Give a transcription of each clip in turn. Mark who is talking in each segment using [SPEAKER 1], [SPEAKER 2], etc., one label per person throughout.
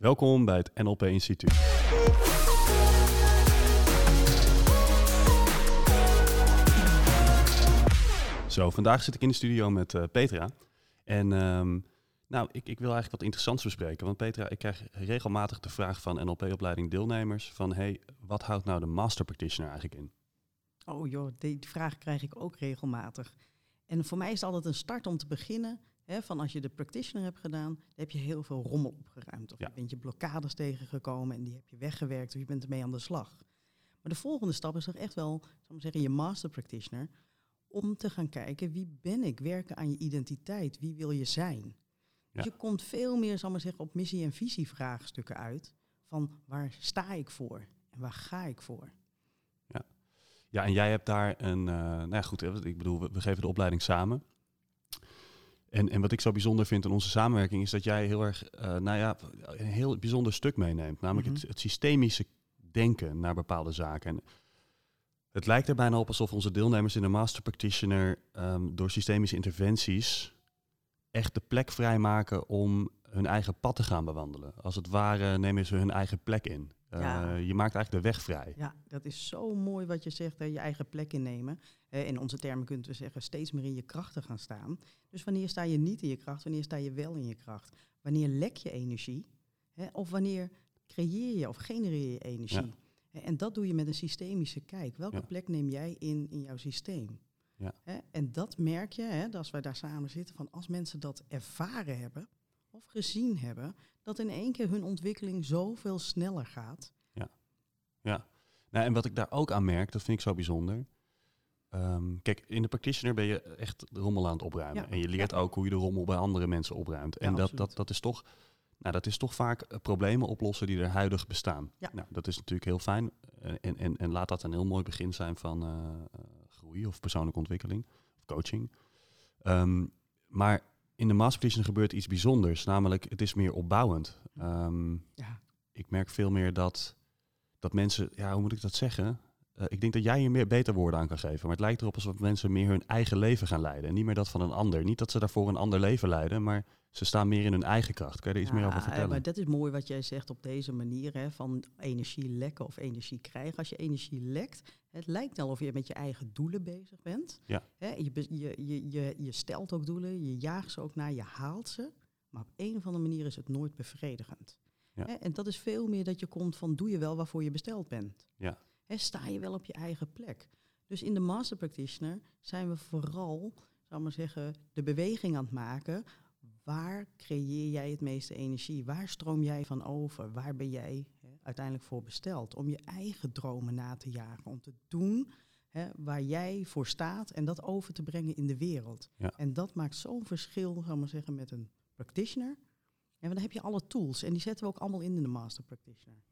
[SPEAKER 1] Welkom bij het NLP Instituut. Zo, vandaag zit ik in de studio met uh, Petra. En um, nou, ik, ik, wil eigenlijk wat interessants bespreken. Want Petra, ik krijg regelmatig de vraag van NLP-opleiding deelnemers van... hey, wat houdt nou de master practitioner eigenlijk in?
[SPEAKER 2] Oh joh, die vraag krijg ik ook regelmatig. En voor mij is het altijd een start om te beginnen van als je de practitioner hebt gedaan, dan heb je heel veel rommel opgeruimd. Of je bent je blokkades tegengekomen en die heb je weggewerkt of je bent ermee aan de slag. Maar de volgende stap is toch echt wel, zal ik zeggen, je master practitioner. Om te gaan kijken, wie ben ik? Werken aan je identiteit. Wie wil je zijn? Dus je komt veel meer, zal maar zeggen, op missie- en visievraagstukken uit. Van waar sta ik voor en waar ga ik voor?
[SPEAKER 1] Ja, ja en jij hebt daar een, uh, nou ja, goed, ik bedoel, we geven de opleiding samen. En, en wat ik zo bijzonder vind in onze samenwerking is dat jij heel erg, uh, nou ja, een heel bijzonder stuk meeneemt. Namelijk het, mhm. het, systemische denken naar bepaalde zaken. En het lijkt er bijna op alsof onze deelnemers in de Master Practitioner um, door systemische interventies echt de plek vrijmaken om hun eigen pad te gaan bewandelen. Als het ware nemen ze hun eigen plek in. Uh, je maakt eigenlijk de weg vrij.
[SPEAKER 2] Ja, dat is zo mooi wat je zegt, hè, je eigen plek innemen. Uh, in onze termen kunnen we zeggen, steeds meer in je krachten gaan staan. Dus wanneer sta je niet in je kracht, wanneer sta je wel in je kracht? Wanneer lek je energie? Hè, of wanneer creëer je of genereer je energie? En dat doe je met een systemische kijk. Welke plek neem jij in in jouw systeem? Ja. En dat merk je, hè, als wij daar samen zitten, van als mensen dat ervaren hebben of gezien hebben, dat in één keer hun ontwikkeling zoveel sneller gaat.
[SPEAKER 1] Ja, ja. Nou, en wat ik daar ook aan merk, dat vind ik zo bijzonder. Ehm, kijk, in de practitioner ben je echt de rommel aan het opruimen. En je leert ook hoe je de rommel bij andere mensen opruimt. En dat, dat, dat, is toch, nou, dat is toch vaak eh, problemen oplossen die er huidig bestaan. Nou, dat is natuurlijk heel fijn. Eh, en, en, en laat dat een heel mooi begin zijn van uh, groei of persoonlijke ontwikkeling of coaching. Ehm, maar in de masterclass gebeurt iets bijzonders, namelijk het is meer opbouwend. Um, ja. Ik merk veel meer dat, dat mensen, ja, hoe moet ik dat zeggen? Uh, ik denk dat jij hier meer beter woorden aan kan geven. Maar het lijkt erop alsof mensen meer hun eigen leven gaan leiden. En niet meer dat van een ander. Niet dat ze daarvoor een ander leven leiden, maar ze staan meer in hun eigen kracht. Kan je er iets meer over vertellen?
[SPEAKER 2] Maar dat is mooi wat jij zegt op deze manier. Hè, van energie lekken of energie krijgen. Als je energie lekt, het lijkt of je met je eigen doelen bezig bent. Ja. Hè, je, je, je, je, je stelt ook doelen, je jaagt ze ook naar, je haalt ze. Maar op een of andere manier is het nooit bevredigend. Ja. Hè, en dat is veel meer dat je komt van doe je wel waarvoor je besteld bent. Ja. Sta je wel op je eigen plek. Dus in de Master Practitioner zijn we vooral, zou maar zeggen, de beweging aan het maken waar creëer jij het meeste energie? Waar stroom jij van over? Waar ben jij hè, uiteindelijk voor besteld? Om je eigen dromen na te jagen, om te doen hè, waar jij voor staat en dat over te brengen in de wereld. En dat maakt zo'n verschil, zou maar zeggen, met een practitioner. En dan heb je alle tools en die zetten we ook allemaal in in de master practitioner.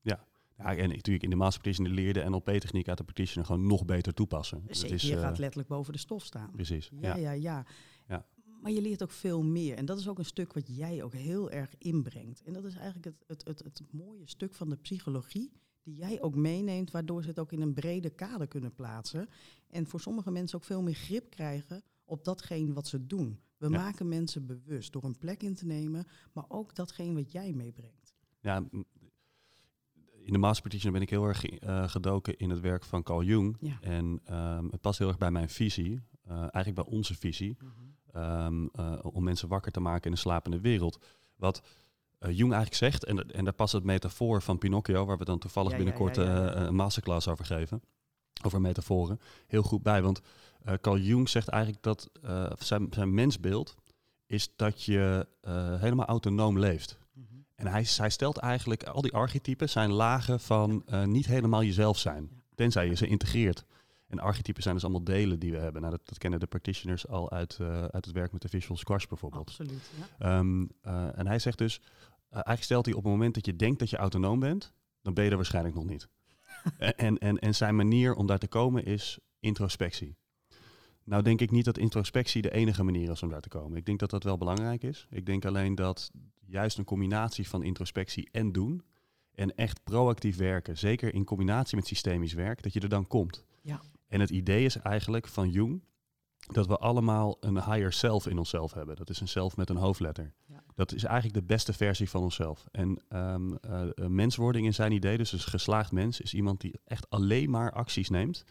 [SPEAKER 1] Ja, ja, en natuurlijk in de master practitioner leer de NLP-techniek uit de practitioner gewoon nog beter toepassen.
[SPEAKER 2] Zeker, is, je gaat eh, letterlijk boven de stof staan.
[SPEAKER 1] Precies.
[SPEAKER 2] Ja, ja, ja. ja. Maar je leert ook veel meer. En dat is ook een stuk wat jij ook heel erg inbrengt. En dat is eigenlijk het, het, het, het mooie stuk van de psychologie die jij ook meeneemt, waardoor ze het ook in een brede kader kunnen plaatsen. En voor sommige mensen ook veel meer grip krijgen op datgene wat ze doen. We maken mensen bewust door een plek in te nemen, maar ook datgene wat jij meebrengt.
[SPEAKER 1] Ja, in de Master ben ik heel erg uh, gedoken in het werk van Carl Jung. Ja. En um, het past heel erg bij mijn visie, uh, eigenlijk bij onze visie. Ehm, eh, om mensen wakker te maken in een slapende wereld. Wat Jung eigenlijk zegt, en, en daar past het metafoor van Pinocchio, waar we dan toevallig binnenkort eh, een masterclass over geven, over metaforen, heel goed bij. Want Carl Jung zegt eigenlijk dat zijn, zijn mensbeeld is dat je helemaal autonoom leeft. En hij, hij stelt eigenlijk, al die archetypen zijn lagen van niet helemaal jezelf zijn, tenzij je ze integreert. En archetypen zijn dus allemaal delen die we hebben. Nou, dat, dat kennen de practitioners al uit, uh, uit het werk met de visual squash bijvoorbeeld.
[SPEAKER 2] Absoluut, ja.
[SPEAKER 1] Um, uh, en hij zegt dus, eigenlijk stelt hij op het moment dat je denkt dat je autonoom bent, dan ben je er waarschijnlijk nog niet. en, en, en zijn manier om daar te komen is introspectie. Nou denk ik niet dat introspectie de enige manier is om daar te komen. Ik denk dat dat wel belangrijk is. Ik denk alleen dat juist een combinatie van introspectie en doen en echt proactief werken, zeker in combinatie met systemisch werk, dat je er dan komt. Ja. En het idee is eigenlijk van Jung dat we allemaal een higher self in onszelf hebben. Dat is een zelf met een hoofdletter. Ja. Dat is eigenlijk de beste versie van onszelf. En um, uh, menswording in zijn idee, dus een geslaagd mens, is iemand die echt alleen maar acties neemt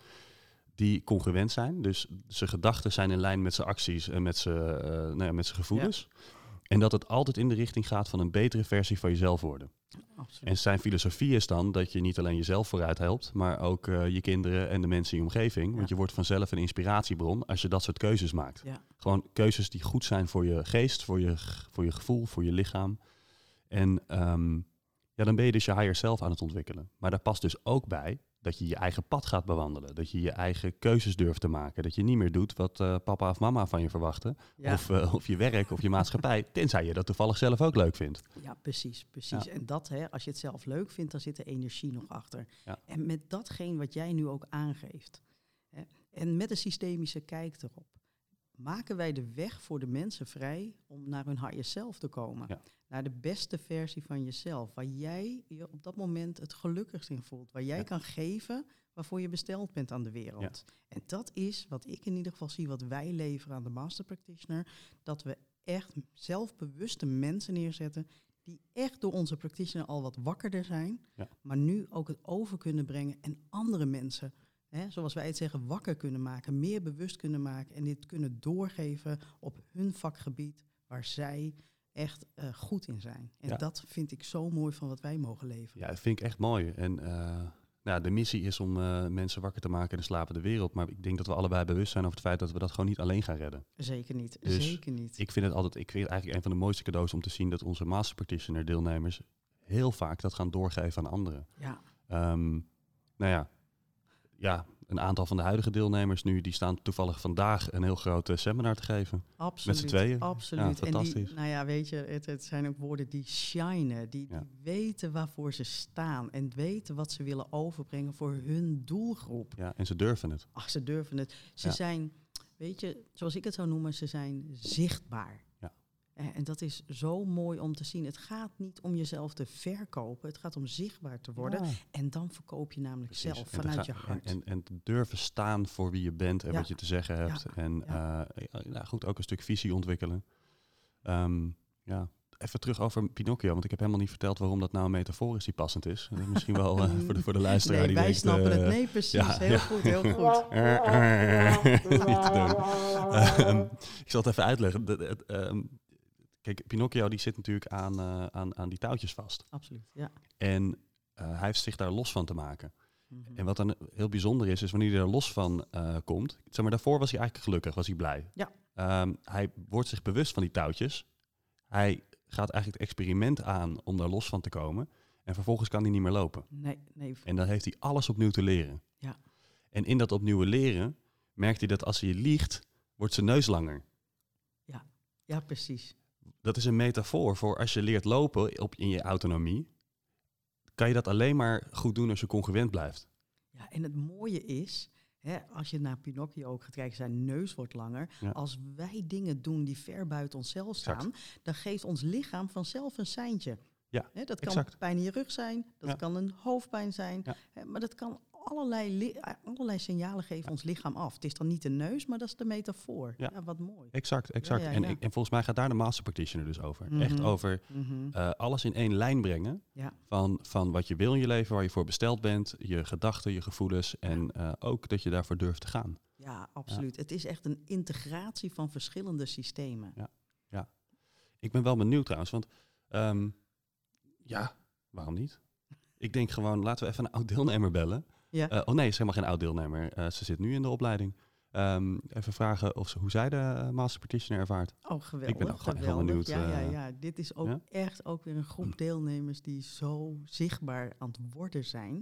[SPEAKER 1] die congruent zijn. Dus zijn gedachten zijn in lijn met zijn acties en met zijn, uh, nou ja, met zijn gevoelens. En dat het altijd in de richting gaat van een betere versie van jezelf worden. Absoluut. En zijn filosofie is dan dat je niet alleen jezelf vooruit helpt, maar ook uh, je kinderen en de mensen in je omgeving. Want je wordt vanzelf een inspiratiebron als je dat soort keuzes maakt. Ja. Gewoon keuzes die goed zijn voor je geest, voor je, voor je gevoel, voor je lichaam. En um, ja, dan ben je dus je higher self aan het ontwikkelen. Maar daar past dus ook bij dat je je eigen pad gaat bewandelen. Dat je je eigen keuzes durft te maken. Dat je niet meer doet wat uh, papa of mama van je verwachten. Of, uh, of je werk of je maatschappij. Tenzij je dat toevallig zelf ook leuk vindt.
[SPEAKER 2] Ja, precies. precies. En dat, hè, als je het zelf leuk vindt, dan zit er energie nog achter. Ja. En met datgene wat jij nu ook aangeeft. Hè, en met een systemische kijk erop. Maken wij de weg voor de mensen vrij om naar hun higher self te komen. Ja naar de beste versie van jezelf. Waar jij je op dat moment het gelukkigst in voelt. Waar jij kan geven waarvoor je besteld bent aan de wereld. En dat is wat ik in ieder geval zie, wat wij leveren aan de Master Practitioner. Dat we echt zelfbewuste mensen neerzetten die echt door onze practitioner al wat wakkerder zijn, maar nu ook het over kunnen brengen en andere mensen, hè, zoals wij het zeggen, wakker kunnen maken, meer bewust kunnen maken en dit kunnen doorgeven op hun vakgebied waar zij echt uh, goed in zijn. En dat vind ik zo mooi van wat wij mogen leveren.
[SPEAKER 1] Ja, dat vind ik echt mooi. En uh, nou, de missie is om uh, mensen wakker te maken in de slapende wereld. Maar ik denk dat we allebei bewust zijn over het feit dat we dat gewoon niet alleen gaan redden.
[SPEAKER 2] Zeker niet, dus zeker niet.
[SPEAKER 1] Ik vind het altijd, ik vind het eigenlijk een van de mooiste cadeaus om te zien dat onze Master Practitioner deelnemers heel vaak dat gaan doorgeven aan anderen. Ja. Um, nou ja, ja, een aantal van de huidige deelnemers nu, die staan toevallig vandaag een heel groot uh, seminar te geven. Absoluut. Met z'n tweeën.
[SPEAKER 2] Absoluut. Ja, fantastisch. En die, nou ja, weet je, het, het, zijn ook woorden die shinen, die, die, weten waarvoor ze staan en weten wat ze willen overbrengen voor hun doelgroep.
[SPEAKER 1] Ja, en ze durven het.
[SPEAKER 2] Ach, ze durven het. Ze zijn, weet je, zoals ik het zou noemen, ze zijn zichtbaar. Eh, en dat is zo mooi om te zien. Het gaat niet om jezelf te verkopen, het gaat om zichtbaar te worden. En dan verkoop je namelijk zelf vanuit je hart.
[SPEAKER 1] En, en, te durven staan voor wie je bent en wat je te zeggen hebt. En uh, nou goed, ook een stuk visie ontwikkelen. Um, ja, even terug over Pinocchio, want ik heb helemaal niet verteld waarom dat nou een metafoor is die passend is. Misschien wel uh, voor, de, voor de luisteraar
[SPEAKER 2] nee,
[SPEAKER 1] die
[SPEAKER 2] wij
[SPEAKER 1] denkt...
[SPEAKER 2] snappen uh, het. Nee, precies. heel goed, heel goed.
[SPEAKER 1] um, ik zal het even uitleggen. De, de, um, Kijk, Pinocchio die zit natuurlijk aan, uh, aan, aan die touwtjes vast.
[SPEAKER 2] Absoluut, ja.
[SPEAKER 1] En uh, hij heeft zich daar los van te maken. Mm -hmm. En wat dan heel bijzonder is, is wanneer hij er los van uh, komt. Zeg maar, daarvoor was hij eigenlijk gelukkig, was hij blij. Ja. Um, hij wordt zich bewust van die touwtjes. Hij gaat eigenlijk het experiment aan om daar los van te komen. En vervolgens kan hij niet meer lopen.
[SPEAKER 2] Nee, nee.
[SPEAKER 1] En dan heeft hij alles opnieuw te leren. Ja. En in dat opnieuw leren merkt hij dat als hij liegt, wordt zijn neus langer.
[SPEAKER 2] Ja, ja precies
[SPEAKER 1] dat is een metafoor voor als je leert lopen op, in je autonomie, kan je dat alleen maar goed doen als je congruent blijft.
[SPEAKER 2] Ja, en het mooie is, hè, als je naar Pinocchio ook gaat kijken, zijn neus wordt langer. Als wij dingen doen die ver buiten onszelf staan, dan geeft ons lichaam vanzelf een seintje. Ja, hè, dat kan pijn in je rug zijn, dat kan een hoofdpijn zijn, hè, maar dat kan allerlei, eh, allerlei signalen geven ons lichaam af. Het is dan niet de neus, maar dat is de metafoor. Ja, wat mooi.
[SPEAKER 1] Exact, exact. en, en volgens mij gaat daar de master practitioner dus over. Mhm. Echt over mhm. eh, alles in één lijn brengen. Van, van wat je wil in je leven, waar je voor besteld bent, je gedachten, je gevoelens. En uh, ook dat je daarvoor durft te gaan.
[SPEAKER 2] Ja, absoluut. Het is echt een integratie van verschillende systemen.
[SPEAKER 1] Ja, ja. Ik ben wel benieuwd trouwens, want um, ja, waarom niet? Ik denk gewoon, laten we even een oud deelnemer bellen. Ja. Uh, oh nee, ze is helemaal geen oud deelnemer. Uh, ze zit nu in de opleiding. Um, even vragen of ze, hoe zij de Master Practitioner ervaart.
[SPEAKER 2] Oh, geweldig. Ik ben ook gewoon heel benieuwd. Ja, ja, ja. Dit is ook ja? echt ook weer een groep deelnemers die zo zichtbaar aan het worden zijn.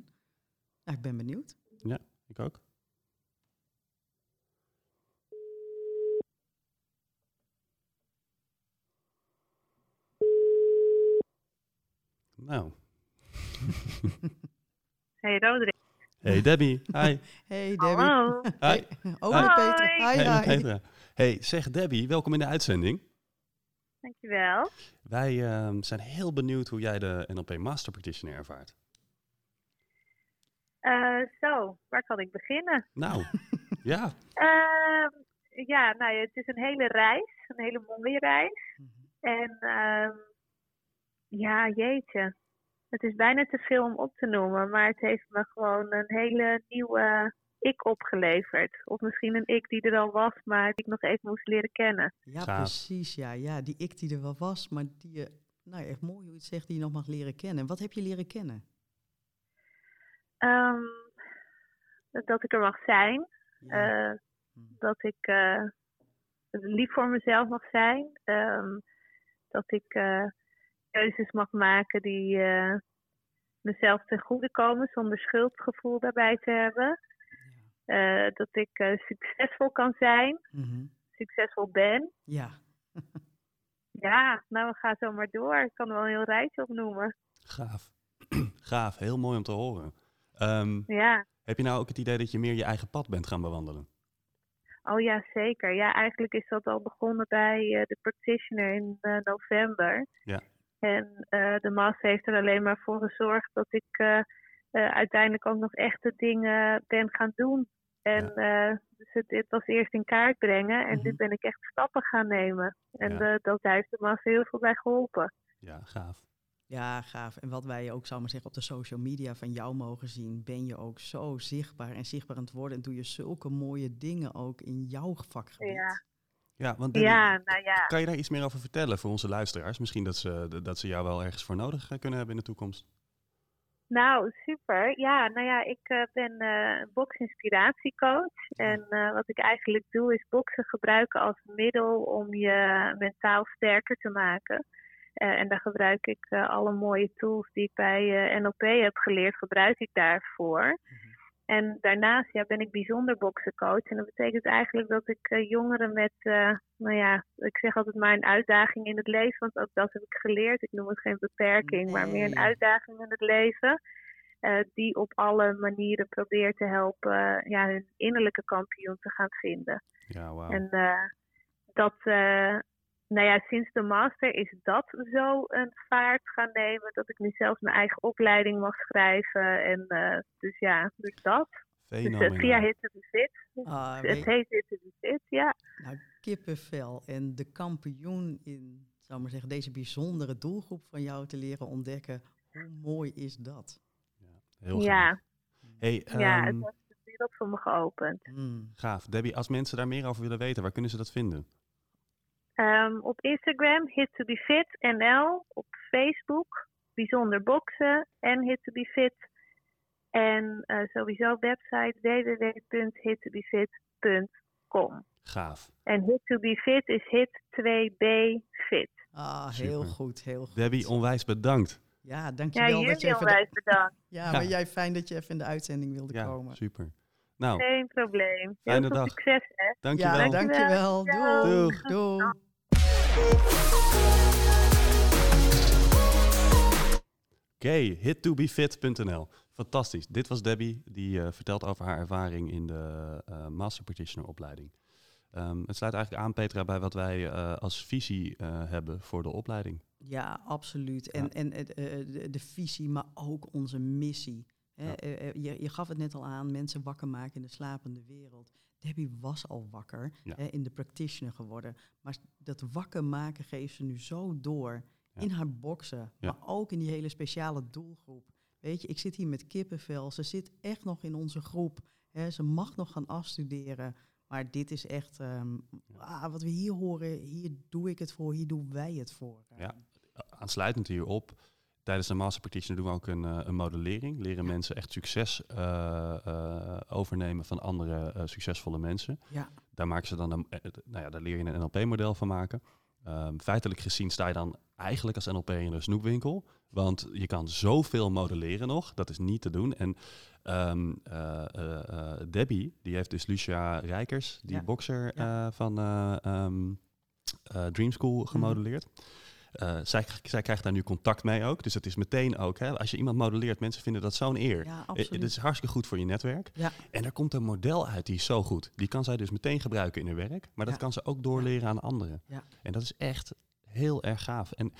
[SPEAKER 2] Nou, ik ben benieuwd.
[SPEAKER 1] Ja, ik ook. Nou.
[SPEAKER 3] hey Roderick.
[SPEAKER 1] Hey Debbie, hi.
[SPEAKER 2] Hey Debbie. Hallo.
[SPEAKER 1] Hi.
[SPEAKER 2] Oh, hi. Peter. Hi,
[SPEAKER 1] hey, Petra. Hey, zeg Debbie, welkom in de uitzending.
[SPEAKER 3] Dankjewel.
[SPEAKER 1] Wij uh, zijn heel benieuwd hoe jij de NLP Master Practitioner ervaart.
[SPEAKER 3] Uh, zo, waar kan ik beginnen?
[SPEAKER 1] Nou, ja.
[SPEAKER 3] Uh, ja, nou, het is een hele reis, een hele mooie reis. Mhm. En um, ja, jeetje. Het is bijna te veel om op te noemen, maar het heeft me gewoon een hele nieuwe ik opgeleverd. Of misschien een ik die er al was, maar die ik nog even moest leren kennen.
[SPEAKER 2] Ja, precies. Ja, ja, die ik die er wel was, maar die je, nou echt mooi hoe je het zegt, die je nog mag leren kennen. Wat heb je leren kennen?
[SPEAKER 3] Um, dat ik er mag zijn. Uh, dat ik uh, lief voor mezelf mag zijn. Um, dat ik uh, keuzes mag maken die mezelf ten goede komen zonder schuldgevoel daarbij te hebben. Uh, dat ik uh, succesvol kan zijn, mm-hmm. succesvol ben.
[SPEAKER 2] Ja.
[SPEAKER 3] ja, nou we gaan zo maar door. Ik kan er wel een heel rijtje opnoemen.
[SPEAKER 1] Gaaf. Gaaf, heel mooi om te horen. Um,
[SPEAKER 3] ja.
[SPEAKER 1] Heb je nou ook het idee dat je meer je eigen pad bent gaan bewandelen?
[SPEAKER 3] Oh ja, zeker. Ja, eigenlijk is dat al begonnen bij uh, de practitioner in november.
[SPEAKER 1] Ja.
[SPEAKER 3] En de master heeft er alleen maar voor gezorgd dat ik uiteindelijk ook nog echte dingen ben gaan doen en ja. uh, dus het, het, was eerst in kaart brengen en mm nu ben ik echt stappen gaan nemen. En ja. dat heeft de massa heel veel bij geholpen.
[SPEAKER 1] Ja, gaaf.
[SPEAKER 2] Ja, gaaf. En wat wij ook, zou maar zeggen, op de social media van jou mogen zien, ben je ook zo zichtbaar en zichtbaar aan het worden. En doe je zulke mooie dingen ook in jouw vakgebied.
[SPEAKER 3] Ja.
[SPEAKER 1] Ja, want
[SPEAKER 3] ja, nou ja.
[SPEAKER 1] kan je daar iets meer over vertellen voor onze luisteraars? Misschien dat ze, dat ze jou wel ergens voor nodig kunnen hebben in de toekomst.
[SPEAKER 3] Nou, super. Ja, nou ja, ik uh, ben uh, boksinspiratiecoach. En uh, wat ik eigenlijk doe is boksen gebruiken als middel om je mentaal sterker te maken. en daar gebruik ik alle mooie tools die ik bij NLP heb geleerd, gebruik ik daarvoor. Mm en daarnaast ja, ben ik bijzonder boksencoach. En dat betekent eigenlijk dat ik uh, jongeren met, uh, nou ja, ik zeg altijd maar een uitdaging in het leven. Want ook dat heb ik geleerd. Ik noem het geen beperking, maar meer een uitdaging in het leven. Uh, die op alle manieren probeert te helpen ja, hun innerlijke kampioen te gaan vinden.
[SPEAKER 1] Ja, wow.
[SPEAKER 3] En dat, nou ja, sinds de master is dat zo een vaart gaan nemen dat ik nu zelfs mijn eigen opleiding mag schrijven. En uh, dus ja, dus dat. Dus, uh, via Hit to be Fit. Ah, het heet Hit to Fit, ja.
[SPEAKER 2] Nou, kippenvel en de kampioen in, zou maar zeggen, deze bijzondere doelgroep van jou te leren ontdekken. Hoe mooi is dat?
[SPEAKER 1] Ja, heel
[SPEAKER 3] ja.
[SPEAKER 1] Hey,
[SPEAKER 3] ja, het heeft de wereld voor me geopend.
[SPEAKER 1] Mm. Gaaf. Debbie, als mensen daar meer over willen weten, waar kunnen ze dat vinden?
[SPEAKER 3] Um, op Instagram Hit to be Fit NL. Op Facebook Bijzonder Boksen en Hit to be Fit. En uh, sowieso website www.hittobefit.com.
[SPEAKER 1] Gaaf.
[SPEAKER 3] En Hit to be Fit is Hit 2B Fit.
[SPEAKER 2] Ah, heel goed, heel goed.
[SPEAKER 1] Debbie, onwijs bedankt.
[SPEAKER 2] Ja, dankjewel
[SPEAKER 3] ja,
[SPEAKER 2] dat je even...
[SPEAKER 3] onwijs bedankt.
[SPEAKER 2] ja, ja, maar jij fijn dat je even in de uitzending wilde
[SPEAKER 1] ja,
[SPEAKER 2] komen.
[SPEAKER 1] super. Nou,
[SPEAKER 3] Geen probleem. Heel
[SPEAKER 1] fijne
[SPEAKER 3] veel
[SPEAKER 1] dag.
[SPEAKER 3] succes, hè.
[SPEAKER 1] Dankjewel.
[SPEAKER 2] Ja, dankjewel.
[SPEAKER 3] Dankjewel.
[SPEAKER 2] Doeg.
[SPEAKER 1] Doeg.
[SPEAKER 2] Doeg.
[SPEAKER 1] Oké, okay, hittobefit.nl. Fantastisch. Dit was Debbie, die uh, vertelt over haar ervaring in de uh, Master Practitioner opleiding. Um, het sluit eigenlijk aan, Petra, bij wat wij uh, als visie hebben voor de opleiding.
[SPEAKER 2] Ja, absoluut. En, en de, de, visie, maar ook onze missie. Hè? Ja. Je, je, gaf het net al aan, mensen wakker maken in de slapende wereld. Debbie was al wakker,
[SPEAKER 1] ja.
[SPEAKER 2] hè, in de practitioner geworden. Maar dat wakker maken geeft ze nu zo door in haar boksen. Maar ook in die hele speciale doelgroep. Weet je, ik zit hier met kippenvel. Ze zit echt nog in onze groep. Hè. Ze mag nog gaan afstuderen. Maar dit is echt, um, ah, wat we hier horen, hier doe ik het voor, hier doen wij het voor.
[SPEAKER 1] Ja, aansluitend hierop, tijdens de Master Practitioner doen we ook een, uh, een modellering. Leren ja. mensen echt succes uh, uh, overnemen van andere succesvolle mensen.
[SPEAKER 2] Ja.
[SPEAKER 1] Daar, maken ze dan een, nou ja, daar leer je een NLP-model van maken. Um, feitelijk gezien sta je dan eigenlijk als NLP in een snoepwinkel. Want je kan zoveel modelleren nog. Dat is niet te doen. En um, uh, uh, Debbie, die heeft dus Lucia Rijkers, die
[SPEAKER 2] Ja.
[SPEAKER 1] bokser
[SPEAKER 2] Ja.
[SPEAKER 1] van um, uh, Dream School gemodelleerd. Uh, zij, zij krijgt daar nu contact mee ook. Dus het is meteen ook, hè, als je iemand modelleert, mensen vinden dat zo'n eer.
[SPEAKER 2] Ja,
[SPEAKER 1] Eh,
[SPEAKER 2] absoluut.
[SPEAKER 1] Het is hartstikke goed voor je netwerk.
[SPEAKER 2] Ja.
[SPEAKER 1] En er komt een model uit die is zo goed. Die kan zij dus meteen gebruiken in haar werk. Maar dat
[SPEAKER 2] Ja.
[SPEAKER 1] kan ze ook doorleren aan anderen.
[SPEAKER 2] Ja.
[SPEAKER 1] En dat is echt heel erg gaaf. En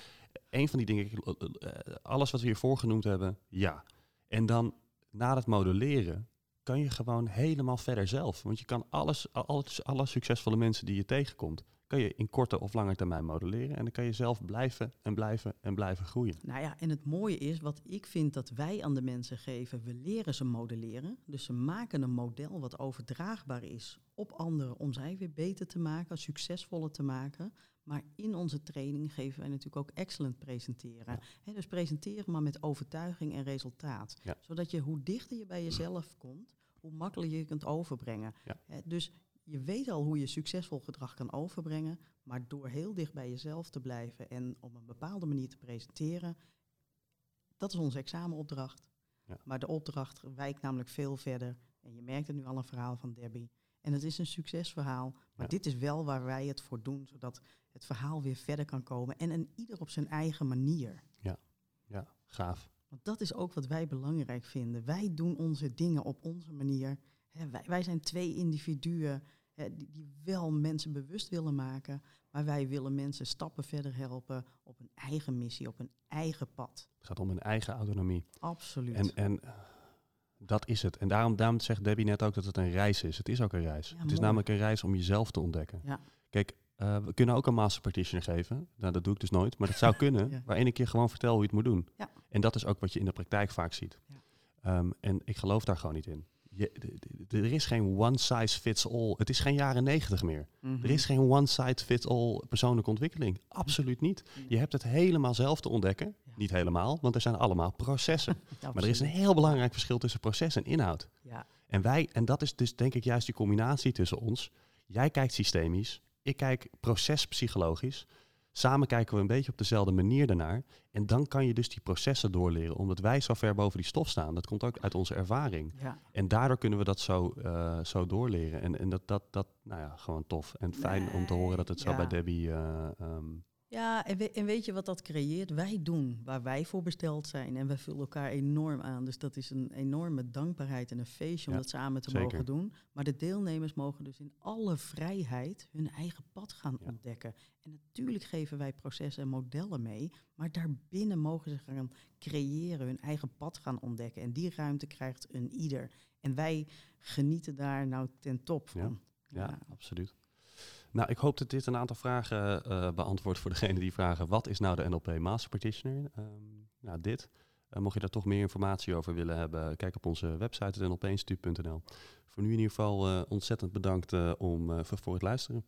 [SPEAKER 1] een van die dingen, eh, alles wat we hier voorgenoemd hebben, ja. En dan na het modelleren kan je gewoon helemaal verder zelf. Want je kan alles, alles, alle succesvolle mensen die je tegenkomt, kan je in korte of lange termijn modelleren. En dan kan je zelf blijven en blijven en blijven groeien.
[SPEAKER 2] Nou ja, en het mooie is, wat ik vind dat wij aan de mensen geven, we leren ze modelleren. Dus ze maken een model wat overdraagbaar is op anderen om zij weer beter te maken, succesvoller te maken. Maar in onze training geven wij natuurlijk ook excellent presenteren. dus presenteren maar met overtuiging en resultaat. Zodat je hoe dichter je bij jezelf komt, hoe makkelijker je kunt overbrengen. dus je weet al hoe je succesvol gedrag kan overbrengen, maar door heel dicht bij jezelf te blijven en op een bepaalde manier te presenteren, dat is onze examenopdracht. Ja. Maar de opdracht wijkt namelijk veel verder. En je merkt het nu al een verhaal van Debbie. En het is een succesverhaal. Maar dit is wel waar wij het voor doen, zodat het verhaal weer verder kan komen. En een ieder op zijn eigen manier.
[SPEAKER 1] Ja, ja, gaaf.
[SPEAKER 2] Want dat is ook wat wij belangrijk vinden. Wij doen onze dingen op onze manier. wij, wij, zijn twee individuen die, die, wel mensen bewust willen maken. Maar wij willen mensen stappen verder helpen op een eigen missie, op een eigen pad.
[SPEAKER 1] Het gaat om een eigen autonomie.
[SPEAKER 2] Absoluut.
[SPEAKER 1] En, en dat is het. En daarom, daarom zegt Debbie net ook dat het een reis is. Het is ook een reis. het is namelijk een reis om jezelf te ontdekken. Ja. Kijk, uh, we kunnen ook een master practitioner geven. Nou, dat doe ik dus nooit. Maar dat zou kunnen. ja. Waar één keer gewoon vertel hoe je het moet doen. Ja. En dat is ook wat je in de praktijk vaak ziet. Um, en ik geloof daar gewoon niet in. Je, er is geen one size fits all. Het is geen jaren negentig meer. Mhm. Er is geen one size fits all persoonlijke ontwikkeling. Absoluut niet. Je hebt het helemaal zelf te ontdekken. Niet helemaal, want er zijn allemaal processen. maar er is een heel belangrijk verschil tussen proces en inhoud. Ja. En wij, en dat is dus denk ik juist die combinatie tussen ons. Jij kijkt systemisch, ik kijk procespsychologisch. Samen kijken we een beetje op dezelfde manier daarnaar. En dan kan je dus die processen doorleren, omdat wij zo ver boven die stof staan. Dat komt ook uit onze ervaring. Ja. En daardoor kunnen we dat zo, uh, zo doorleren. En, en dat, dat, dat, nou ja, gewoon tof. En fijn om te horen dat het zo bij Debbie uh, um,
[SPEAKER 2] ja, en, en, weet je wat dat creëert? Wij doen waar wij voor besteld zijn en wij vullen elkaar enorm aan. Dus dat is een enorme dankbaarheid en een feestje om dat samen te mogen doen. Maar de deelnemers mogen dus in alle vrijheid hun eigen pad gaan ontdekken. En natuurlijk geven wij processen en modellen mee, maar daarbinnen mogen ze gaan creëren, hun eigen pad gaan ontdekken. En die ruimte krijgt een ieder. En wij genieten daar nou ten top van.
[SPEAKER 1] ja, ja absoluut. Nou, ik hoop dat dit een aantal vragen uh, beantwoordt voor degene die vragen: wat is nou de NLP Master Practitioner? Um, nou, dit. Uh, mocht je daar toch meer informatie over willen hebben, kijk op onze website nlpinstituut.nl. Voor nu in ieder geval uh, ontzettend bedankt om, voor het luisteren.